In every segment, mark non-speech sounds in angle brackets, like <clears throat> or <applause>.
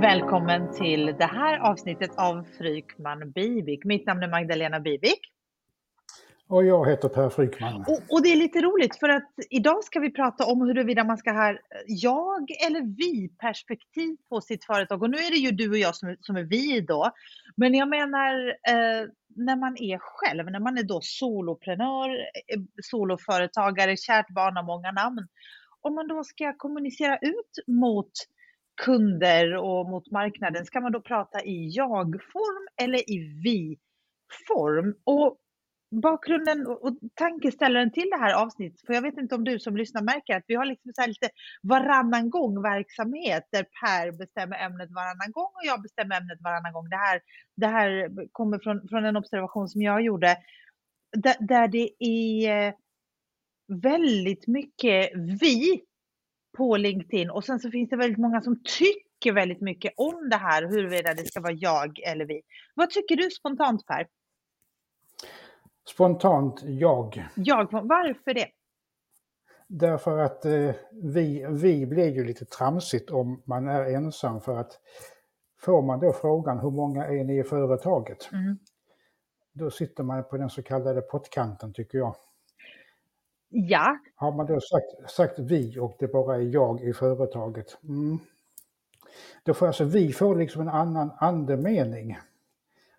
Välkommen till det här avsnittet av Frykman Bibik. Mitt namn är Magdalena Bibik. Och jag heter Per Frykman. Och, och, det är lite roligt för att idag ska vi prata om huruvida man ska ha jag eller vi perspektiv på sitt företag. Och nu är det ju du och jag som, som är vi då. Men jag menar eh, när man är själv, när man är då soloprenör, eh, soloföretagare, kärt barn har många namn. Om man då ska kommunicera ut mot kunder och mot marknaden, ska man då prata i jag-form eller i vi-form? Och bakgrunden och tankeställaren till det här avsnittet, för jag vet inte om du som lyssnar märker att vi har liksom så lite varannan gång verksamhet där Per bestämmer ämnet varannan gång och jag bestämmer ämnet varannan gång. Det här, det här kommer från, från en observation som jag gjorde där, där det är väldigt mycket vi på LinkedIn och sen så finns det väldigt många som tycker väldigt mycket om det här huruvida det ska vara jag eller vi. Vad tycker du spontant Per? Spontant jag. Jag, varför det? Därför att eh, vi, vi blir ju lite tramsigt om man är ensam för att får man då frågan hur många är ni i företaget? Mm. Då sitter man på den så kallade pottkanten tycker jag. Ja. Har man då sagt, sagt vi och det bara är jag i företaget, mm. då får alltså vi får liksom en annan andemening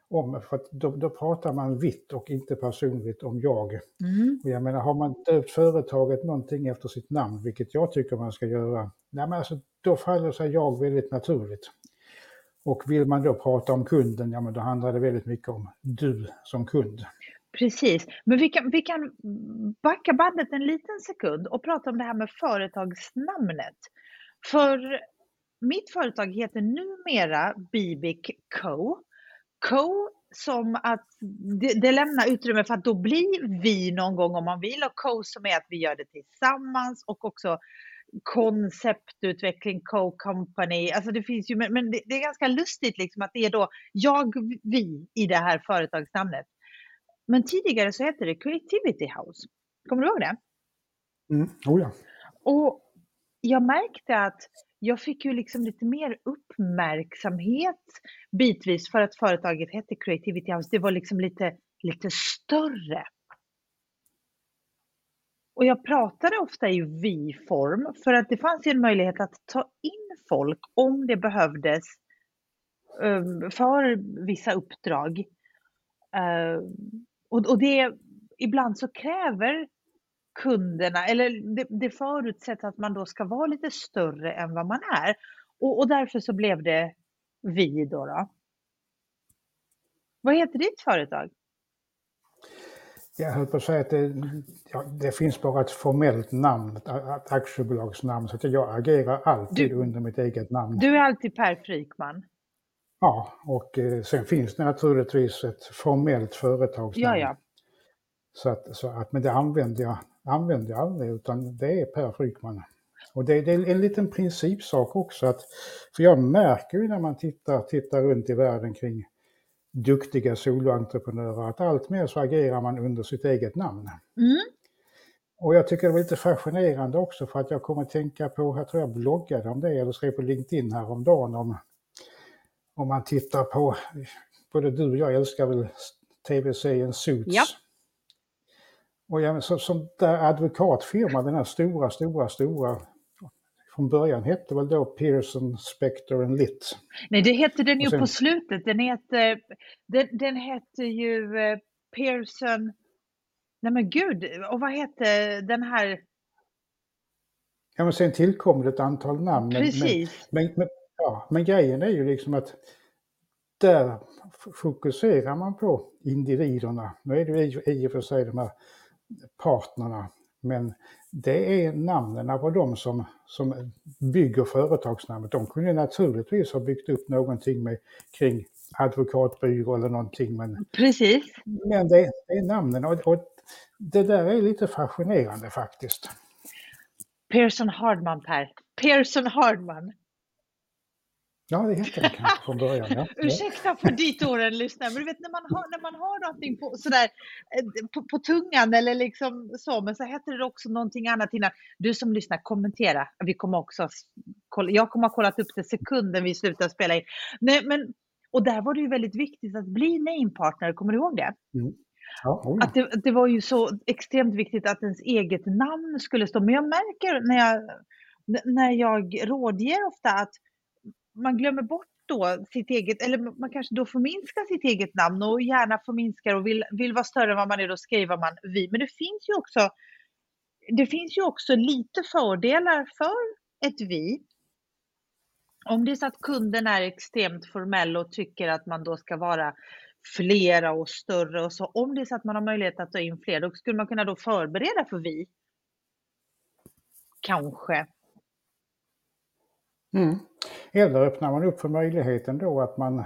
om, för då, då pratar man vitt och inte personligt om jag. Mm. Och jag menar, har man döpt företaget någonting efter sitt namn, vilket jag tycker man ska göra, nej men alltså, då faller sig jag väldigt naturligt. Och vill man då prata om kunden, ja men då handlar det väldigt mycket om du som kund. Precis, men vi kan, vi kan backa bandet en liten sekund och prata om det här med företagsnamnet. För mitt företag heter numera Bibic Co. Co som att det, det, lämnar utrymme för att då blir vi någon gång om man vill och co som är att vi gör det tillsammans och också konceptutveckling, co-company, alltså det finns ju, men det, det, är ganska lustigt liksom att det är då jag, vi i det här företagsnamnet. Men tidigare så hette det Creativity House. Kommer du ihåg det? Mm, oh ja. Och jag märkte att jag fick ju liksom lite mer uppmärksamhet bitvis för att företaget hette Creativity House. Det var liksom lite, lite större. Och jag pratade ofta i vi-form för att det fanns en möjlighet att ta in folk om det behövdes um, för vissa uppdrag. Och, och det, ibland så kräver kunderna, eller det, det förutsätts att man då ska vara lite större än vad man är. Och, och därför så blev det vi då, då. Vad heter ditt företag? Jag höll på att säga att det, ja, det finns bara ett formellt namn, ett aktiebolagsnamn, så att jag agerar alltid du, under mitt eget namn. Du är alltid Per Frykman? Ja, och eh, sen finns det naturligtvis ett formellt företagsnamn. Ja, ja. Så att, så att, men det använder jag, använder jag aldrig, utan det är Per Frykman. Och det, det, är en liten principsak också, att, för jag märker ju när man tittar, tittar runt i världen kring duktiga soloentreprenörer att allt mer så agerar man under sitt eget namn. Mm. Och jag tycker det var lite fascinerande också för att jag kommer att tänka på, jag tror jag bloggade om det eller skrev på LinkedIn häromdagen om om man tittar på, både du och jag älskar väl tv-serien Suits. Ja. Och ja, så, som där advokatfirman, den här stora, stora, stora, från början hette väl då Pearson, Spector and Litt. Nej, det hette den ju sen, på slutet. Den hette, den, den hette ju eh, Pearson, nej men gud, och vad hette den här? Ja, men sen tillkom det ett antal namn. Precis. Men, men, Ja, men grejen är ju liksom att där fokuserar man på individerna. Nu är det ju i och för sig de här partnerna, men det är namnen på de som, som bygger företagsnamnet. De kunde naturligtvis ha byggt upp någonting med, kring advokatbyrå eller någonting. Men, Precis. Men det, det är namnen och, och, det där är lite fascinerande faktiskt. Pearson Hardman Per. Pearson Hardman. Ja, det heter det kanske från början. Ja. <laughs> Ursäkta för ditt åren lyssnare, men du vet när man har, när man har någonting på, sådär, eh, på, på tungan eller liksom så, men så heter det också någonting annat innan. Du som lyssnar, kommentera. Vi kommer också jag kommer ha kollat upp det sekunden vi slutar spela in. Nej, men, och där var det ju väldigt viktigt att bli namepartner, kommer du ihåg det? Mm. Ja, oh ja. Att det, det, var ju så extremt viktigt att ens eget namn skulle stå. Men jag märker när jag, när jag rådger ofta att man glömmer bort då sitt eget, eller man kanske då förminskar sitt eget namn och gärna förminskar och vill, vill vara större än vad man är, då skriver man vi. Men det finns ju också, det finns ju också lite fördelar för ett vi. Om det är så att kunden är extremt formell och tycker att man då ska vara flera och större och så. Om det är så att man har möjlighet att ta in fler, då skulle man kunna då förbereda för vi. Kanske. Mm. Eller öppnar man upp för möjligheten då att man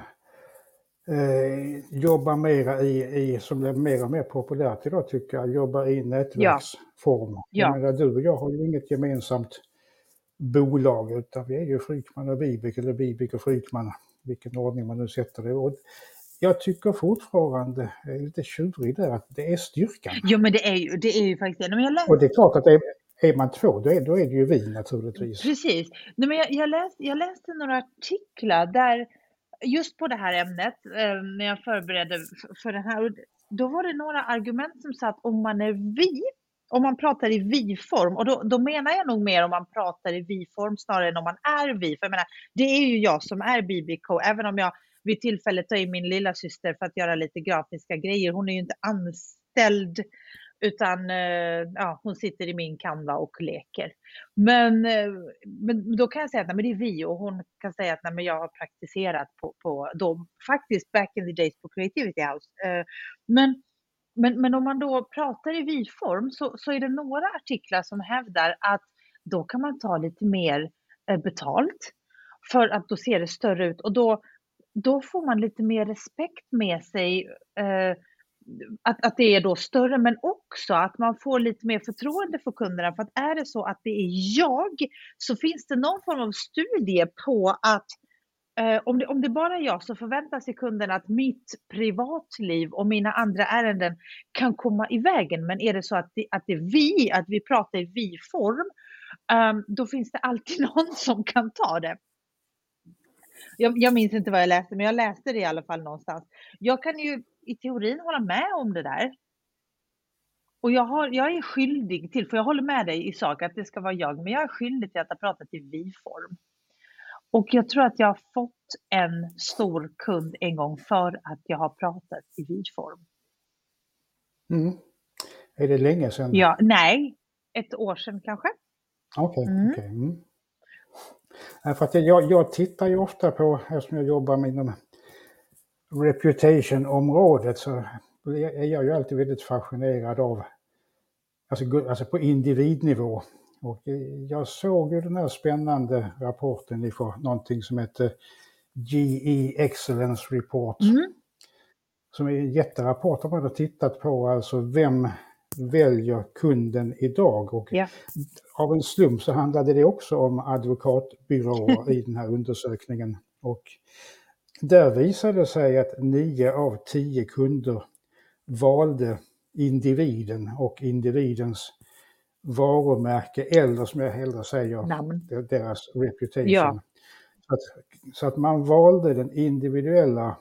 eh, jobbar mera i, i, som blir mer och mer populärt idag tycker jag, jobbar i nätverksform. Ja. Jag menar, du och jag har ju inget gemensamt bolag utan vi är ju Frykman och Vibeke eller Vibeke och Frykman, vilken ordning man nu sätter det. Och jag tycker fortfarande, jag är lite tjurig där, att det är styrkan. Jo men det är ju, det är ju faktiskt det. Jag Och det är klart att det är, är man två, då är, då är det ju vi naturligtvis. Precis. Nej, men jag, jag, läste, jag läste några artiklar där, just på det här ämnet, eh, när jag förberedde för den här. Då var det några argument som sa att om man är vi, om man pratar i vi-form, och då, då, menar jag nog mer om man pratar i vi-form snarare än om man är vi. För jag menar, det är ju jag som är BBK, även om jag vid tillfället tar in min lilla syster för att göra lite grafiska grejer. Hon är ju inte anställd utan eh, ja, hon sitter i min kanva och leker. Men, eh, men då kan jag säga att nej, men det är vi och hon kan säga att nej, men jag har praktiserat på, på då, faktiskt back in the days på Creativity House. Eh, men, men, men om man då pratar i vi-form så, så är det några artiklar som hävdar att då kan man ta lite mer betalt för att då ser det större ut och då, då får man lite mer respekt med sig att, att det är då större, men också att man får lite mer förtroende för kunderna. För att är det så att det är jag, så finns det någon form av studie på att eh, om, det, om det bara är jag så förväntar sig kunderna att mitt privatliv och mina andra ärenden kan komma i vägen. Men är det så att det, att det är vi, att vi pratar i vi-form, um, då finns det alltid <laughs> någon som kan ta det. Jag, jag, minns inte vad jag läste, men jag läste det i alla fall någonstans. Jag kan ju i teorin hålla med om det där. Och jag, har, jag är skyldig till, för jag håller med dig i sak att det ska vara jag, men jag är skyldig till att ha pratat i vi-form. Och jag tror att jag har fått en stor kund en gång för att jag har pratat i vi-form. Mm. Är det länge sedan? Ja, nej, ett år sedan kanske. Okej. Okay, mm. okay. mm. För att jag, jag tittar ju ofta på, eftersom jag jobbar med inom reputation-området så är jag ju alltid väldigt fascinerad av, alltså, alltså på individnivå. Och jag såg ju den här spännande rapporten ifrån någonting som heter GE Excellence Report. Mm. Som är en jätterapport man har tittat på, alltså vem väljer kunden idag? Och yeah. av en slump så handlade det också om advokatbyråer <laughs> i den här undersökningen. Och där visade det sig att 9 av 10 kunder valde individen och individens varumärke eller som jag hellre säger Namn. deras reputation. Ja. Så, att, så att man valde den individuella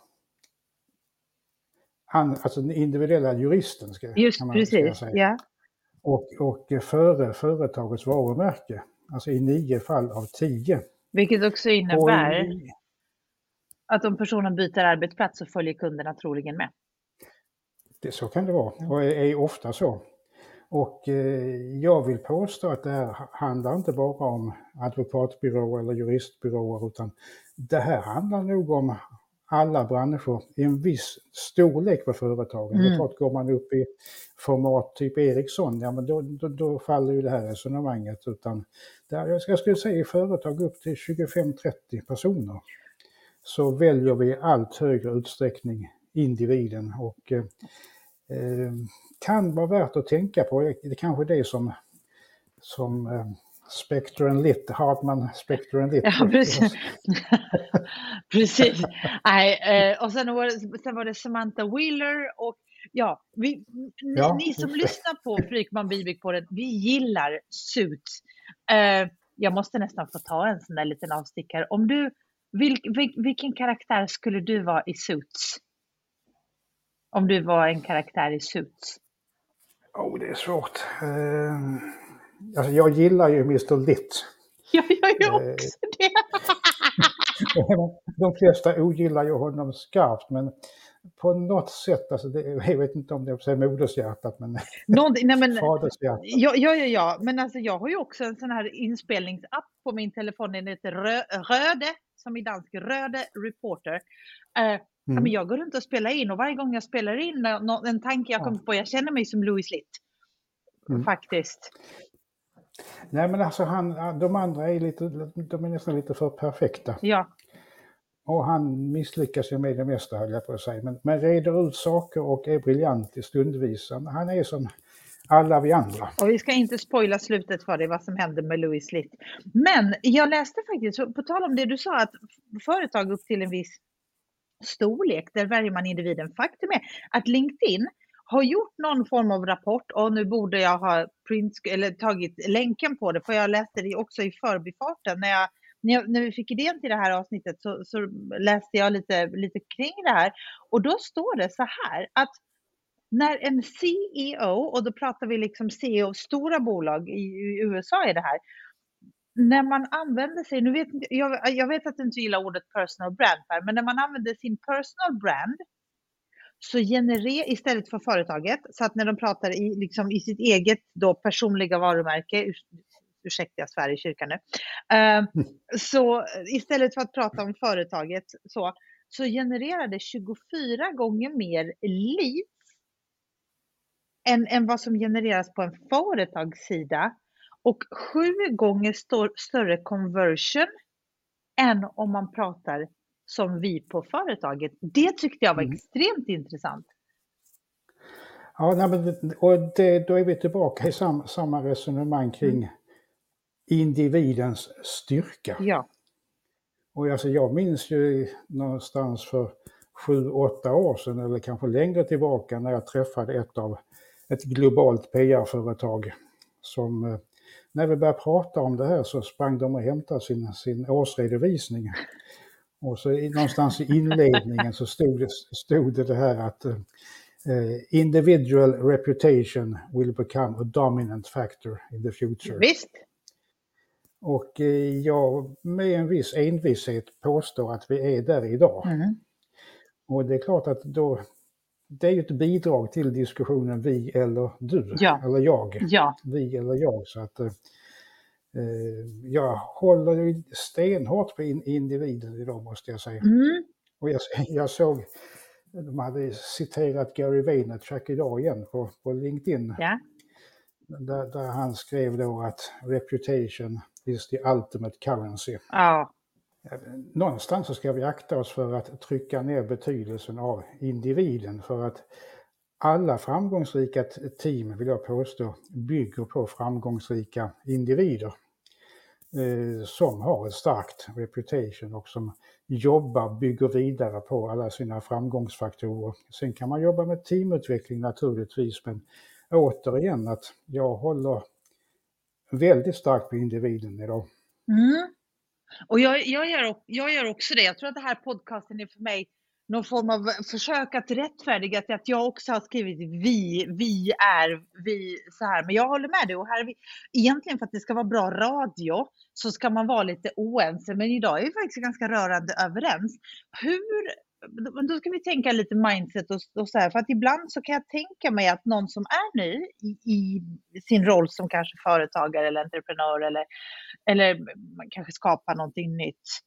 alltså den individuella juristen ska, Just man, precis, säga. Ja. Och, och före företagets varumärke, alltså i nio fall av tio. Vilket också innebär och, att om personen byter arbetsplats så följer kunderna troligen med. Det, så kan det vara och är, ofta så. Och eh, jag vill påstå att det här handlar inte bara om advokatbyråer eller juristbyråer utan det här handlar nog om alla branscher i en viss storlek på företagen. Mm. Det är klart, går man upp i format typ Ericsson, ja men då, då, då faller ju det här resonemanget. Utan där, jag skulle säga i företag upp till 25-30 personer så väljer vi i allt högre utsträckning individen och eh, eh, kan vara värt att tänka på. Det är kanske det som, som eh, Spectre Lit, Hartman Spectre and Lit. Ja, precis. <laughs> precis. Nej, eh, och sen var, det, sen var det Samantha Wheeler och ja, vi, ja ni som lyssnar på Frykman Bibik på det, vi gillar Suits. Eh, jag måste nästan få ta en sån där liten avstickare. Om du, vilk, vil, vilken karaktär skulle du vara i Suits? Om du var en karaktär i Suits? Oh, det är svårt. Uh, alltså jag gillar ju Mr. Litt. <laughs> Ja, jag gör uh, också det. <laughs> de flesta ogillar ju honom skarpt, men på något sätt, alltså det, jag vet inte om det är modershjärtat, men, <laughs> nej men fadershjärtat. Ja, ja, ja, men alltså jag har ju också en sån här inspelningsapp på min telefon, den heter Rö, Röde, som i dansk, Röde Reporter. Uh, mm. men jag går runt och spelar in och varje gång jag spelar in en tanke jag kommer på, jag känner mig som Louis Litt. Mm. Faktiskt. Nej men alltså han, de andra är lite, de är nästan lite för perfekta. Ja. Och han misslyckas ju med det mesta höll jag på att säga. Men, men reder ut saker och är briljant i stundvis. Han är som alla vi andra. Och vi ska inte spoila slutet för dig, vad som hände med Louis Litt. Men jag läste faktiskt, på tal om det du sa, att företag upp till en viss storlek, där väljer man individen. Faktum är att LinkedIn har gjort någon form av rapport och nu borde jag ha print, eller tagit länken på det, för jag läste det också i förbifarten när jag när, jag, när vi fick idén till det här avsnittet så, så, läste jag lite, lite kring det här och då står det så här att när en CEO, och då pratar vi liksom CEO, stora bolag i, i USA är det här, när man använder sig, nu vet jag, jag vet att du inte gillar ordet personal brand, här, men när man använder sin personal brand så genererar istället för företaget, så att när de pratar i, liksom, i sitt eget då personliga varumärke, ursäkta jag svär i kyrkan nu, uh, <laughs> så istället för att prata om företaget så, så genererar det 24 gånger mer leads än, än vad som genereras på en företagssida och sju gånger stor, större conversion än om man pratar som vi på företaget. Det tyckte jag var mm. extremt intressant. Ja, nej, men, och det, då är vi tillbaka i sam, samma resonemang kring mm. individens styrka. Ja. Och alltså, jag minns ju någonstans för sju, åtta år sedan eller kanske längre tillbaka när jag träffade ett av ett globalt PR-företag som eh, när vi började prata om det här så sprang de och hämtade sin, sin årsredovisning. Och så någonstans i inledningen så stod det, stod det, det här att uh, individual reputation will become a dominant factor in the future. Visst. Och uh, jag med en viss envishet påstår att vi är där idag. Mm. Och det är klart att då, det är ju ett bidrag till diskussionen vi eller du, ja. eller jag. Ja. Vi eller jag. Så att, uh, jag håller stenhårt på individen idag måste jag säga. Mm. Och jag, <laughs> jag, såg, de hade citerat Gary Vaynerchuk idag igen på, på LinkedIn. Ja. Där, där, han skrev då att reputation is the ultimate currency. Ja. Någonstans så ska vi akta oss för att trycka ner betydelsen av individen för att alla framgångsrika team, vill jag påstå, bygger på framgångsrika individer eh, som har ett starkt reputation och som jobbar, bygger vidare på alla sina framgångsfaktorer. Sen kan man jobba med teamutveckling naturligtvis, men återigen att jag håller väldigt starkt på individen idag. Mm. Och jag, jag, gör, jag gör också det. Jag tror att det här podcasten är för mig någon form av försök att rättfärdiga att jag också har skrivit vi, vi är, vi så här. Men jag håller med dig och här är vi, egentligen för att det ska vara bra radio så ska man vara lite oense. Men idag är vi faktiskt ganska rörande överens. Hur, då ska vi tänka lite mindset och, och så här, för att ibland så kan jag tänka mig att någon som är ny i, i sin roll som kanske företagare eller entreprenör eller, eller kanske skapar någonting nytt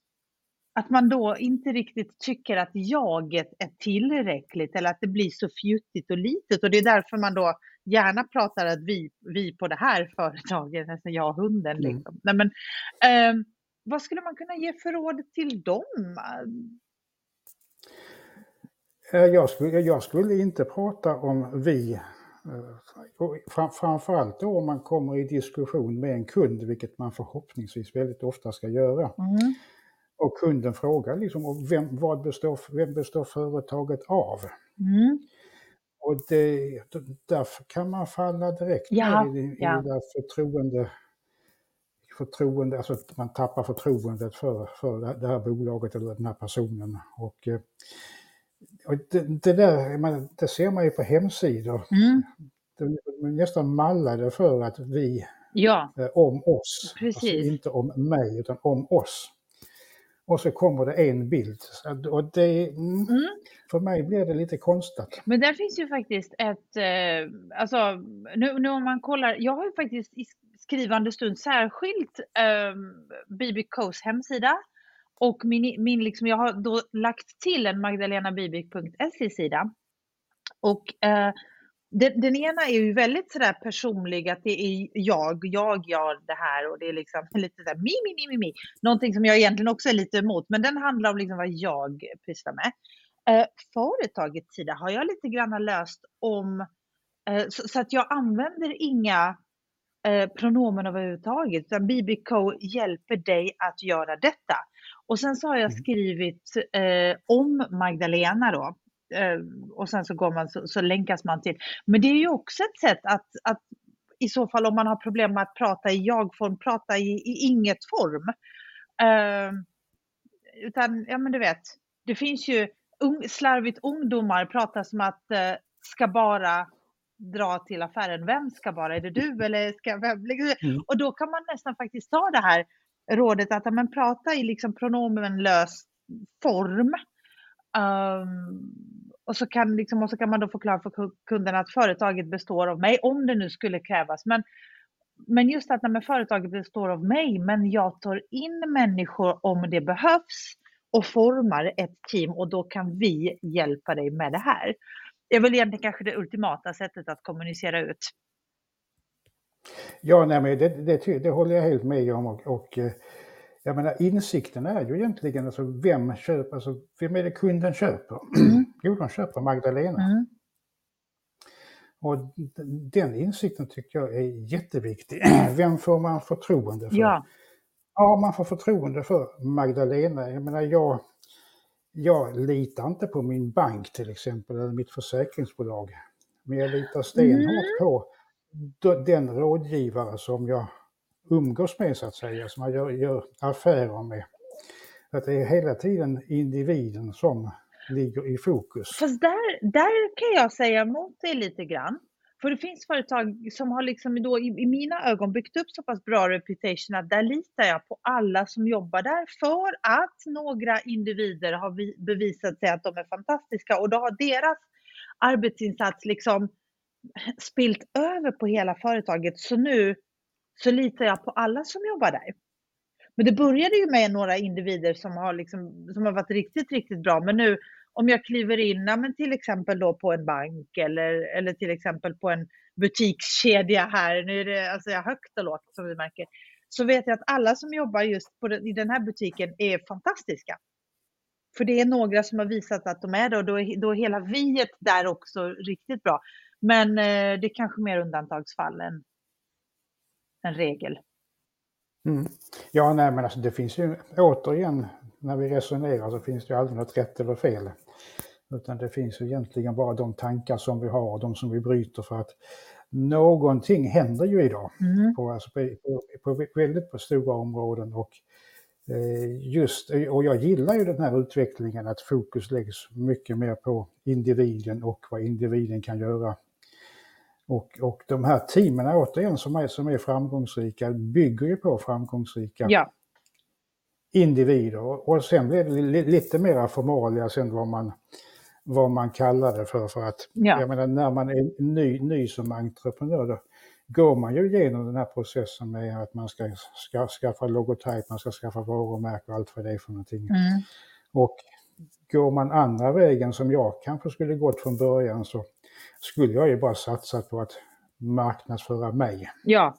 att man då inte riktigt tycker att jaget är tillräckligt eller att det blir så fjuttigt och litet och det är därför man då gärna pratar att vi, vi på det här företaget, alltså jag och hunden. Mm. Liksom. Nej, men, eh, vad skulle man kunna ge för råd till dem? Eh, jag skulle, jag skulle inte prata om vi. Eh, framförallt då om man kommer i diskussion med en kund, vilket man förhoppningsvis väldigt ofta ska göra. Mm. Och kunden frågar liksom, vem, vad består, vem består företaget av? Mm. Och det, därför kan man falla direkt ja, i, i ja. det där förtroende, förtroende, alltså att man tappar förtroendet för, för det här bolaget eller den här personen. Och, eh, och det, det, där, man, det ser man ju på hemsidor. Mm. De är nästan mallade för att vi, Ja, eh, om oss, alltså inte om mig utan om oss. Och så kommer det en bild. Och det, mm. För mig blir det lite konstigt. men där finns ju faktiskt ett, eh, alltså nu, nu om man kollar, jag har ju faktiskt i skrivande stund särskilt eh, BB Co's hemsida och min, min liksom, jag har då lagt till en magdalenabibik.se sida. Och eh, den, den ena är ju väldigt sådär personlig, att det är jag, jag gör det här och det är liksom <laughs> lite sådär mi, mi, mi, mi, mi. Någonting som jag egentligen också är lite emot, men den handlar om liksom vad jag pysslar med. Eh, företagets sida har jag lite grann löst om, eh, så, så att jag använder inga eh, pronomen överhuvudtaget, utan BBK hjälper dig att göra detta. Och sen så har jag Mm. skrivit eh, om Magdalena då. Eh, och sen så, går man, så, så länkas man till. Men det är ju också ett sätt att, att i så fall om man har problem med att prata i jag-form, prata i, i inget-form. Eh, utan, ja men du vet, det finns ju ung, slarvigt ungdomar pratar som att eh, ska bara dra till affären. Vem ska bara? Är det du eller ska vem? Mm. Och då kan man nästan faktiskt ta det här rådet att men, prata i liksom pronomenlös form. Um, och, så kan, liksom, och så kan man då förklara för kunderna att företaget består av mig, om det nu skulle krävas. Men, men just att nej, men företaget består av mig, men jag tar in människor om det behövs och formar ett team och då kan vi hjälpa dig med det här. Det är väl egentligen kanske det ultimata sättet att kommunicera ut. Ja, nej, men det, det, det håller jag helt med om. Och, och eh, jag menar, insikten är ju egentligen alltså vem köper, alltså vem är det kunden köper? <clears throat> Mm. Jo, de köper Magdalena. Mm. Och den insikten tycker jag är jätteviktig. <clears throat> Vem får man förtroende för? Ja, Ja, man får förtroende för Magdalena. Jag menar, jag, jag litar inte på min bank till exempel, eller mitt försäkringsbolag. Men jag litar stenhårt Mm. på den rådgivare som jag umgås med, så att säga, som jag gör, gör affärer med. Att det är hela tiden individen som ligger i fokus. Fast där, där kan jag säga emot dig lite grann. För det finns företag som har liksom då i, i mina ögon byggt upp så pass bra reputation att där litar jag på alla som jobbar där för att några individer har vi, bevisat sig att de är fantastiska och då har deras arbetsinsats liksom spilt över på hela företaget. Så nu så litar jag på alla som jobbar där. Men det började ju med några individer som har, liksom, som har varit riktigt, riktigt bra. Men nu om jag kliver in, ja, men till exempel då på en bank eller, eller till exempel på en butikskedja här, nu är det alltså jag högt och lågt som vi märker, så vet jag att alla som jobbar just på den, i den här butiken är fantastiska. För det är några som har visat att de är det och då är, då är hela viet där också riktigt bra. Men eh, det är kanske mer undantagsfall än, än regel. Mm. Ja, nej, men alltså det finns ju återigen, när vi resonerar så finns det ju aldrig något rätt eller fel. Utan det finns ju egentligen bara de tankar som vi har och de som vi bryter för att någonting händer ju idag Mm. på, alltså på, på, på väldigt på stora områden. Och, eh, just, och jag gillar ju den här utvecklingen att fokus läggs mycket mer på individen och vad individen kan göra. Och, och de här teamen återigen som är, som är framgångsrika bygger ju på framgångsrika Ja, individer. Och sen blir det li, lite mer formalia sen vad man, vad man kallar det för. för att, Ja. Jag menar när man är ny, ny som entreprenör då går man ju igenom den här processen med att man ska, ska skaffa logotyp, man ska skaffa varumärke och allt vad det är för någonting. mm. Och går man andra vägen som jag kanske skulle gått från början så skulle jag ju bara satsat på att marknadsföra mig ja.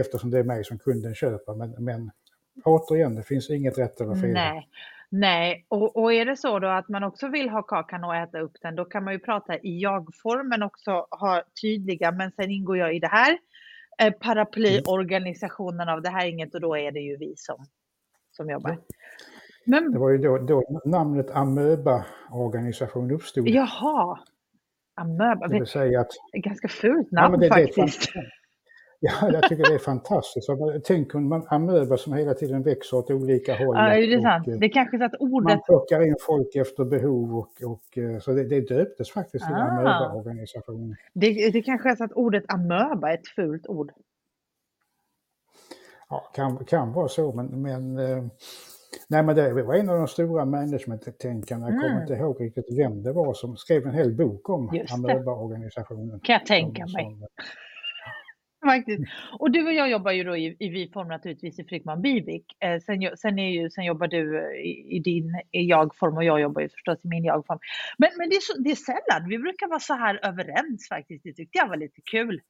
eftersom det är mig som kunden köper. Men, men återigen, det finns inget rätt eller fel. Nej, nej. Och, och är det så då att man också vill ha kakan och äta upp den, då kan man ju prata i jag-form men också ha tydliga, men sen ingår jag i det här eh, paraplyorganisationen av det här inget och då är det ju vi som, som jobbar. Det Men var ju då, då namnet Amöba-organisation uppstod. jaha, amöba, Det vill säga att ganska fult Ja, namn men det, det, faktiskt. fant- Ja, jag tycker det är fantastiskt. Tänk om man amöba som hela tiden växer åt olika håll. Ja, det är sant. Och, det är kanske så att ordet... Man plockar in folk efter behov och, och eh, så det, det döptes faktiskt till ah. amöba-organisationen. Det, det kanske är så att ordet amöba är ett fult ord. Ja, kan, kan vara så, men, men eh, Nej, men det var en av de stora management-tänkarna. Jag kommer mm. inte ihåg riktigt vem det var som skrev en hel bok om amöba-organisationen. Kan jag tänka som, mig. Som, <laughs> Faktiskt. Och du och jag jobbar ju då i, i vi-form naturligtvis i Frykman Bivik. Eh, sen, sen, är ju, sen jobbar du i, i din jag-form och jag jobbar ju förstås i min jag-form. Men, men det, är så, det är sällan vi brukar vara så här överens faktiskt. Det tyckte jag var lite kul.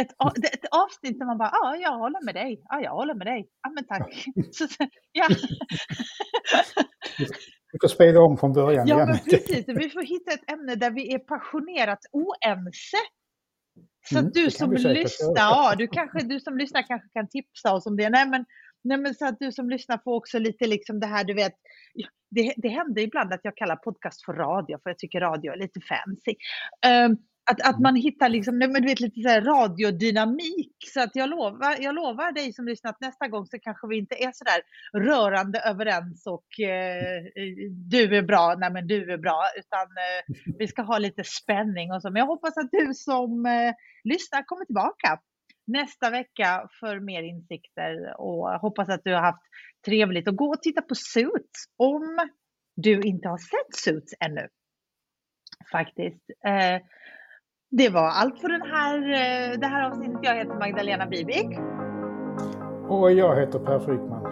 Ett, ett avsnitt där man bara, ja, jag håller med dig. Ja, jag håller med dig. Ja, men tack. <laughs> Så, ja. <laughs> Vi får spela om från början ja. Men precis. Vi får hitta ett ämne där vi är passionerat oense. Så mm, att du som lyssnar, ja, du, kanske, du som lyssnar kanske kan tipsa oss om det. Nej men, nej, men så att du som lyssnar får också lite liksom det här, du vet, det, det händer ibland att jag kallar podcast för radio, för jag tycker radio är lite fancy. Um, att, att man hittar liksom, men du vet, lite så radiodynamik. Så att jag lovar, jag lovar dig som lyssnar att nästa gång så kanske vi inte är så där rörande överens och eh, du är bra, nej men du är bra, utan eh, vi ska ha lite spänning och så. Men jag hoppas att du som eh, lyssnar kommer tillbaka nästa vecka för mer insikter och hoppas att du har haft trevligt och gå och titta på Suits om du inte har sett Suits ännu. Faktiskt. Det var allt för den här, eh, det här avsnittet. Jag heter Magdalena Bibik. Och jag heter Per Frykman.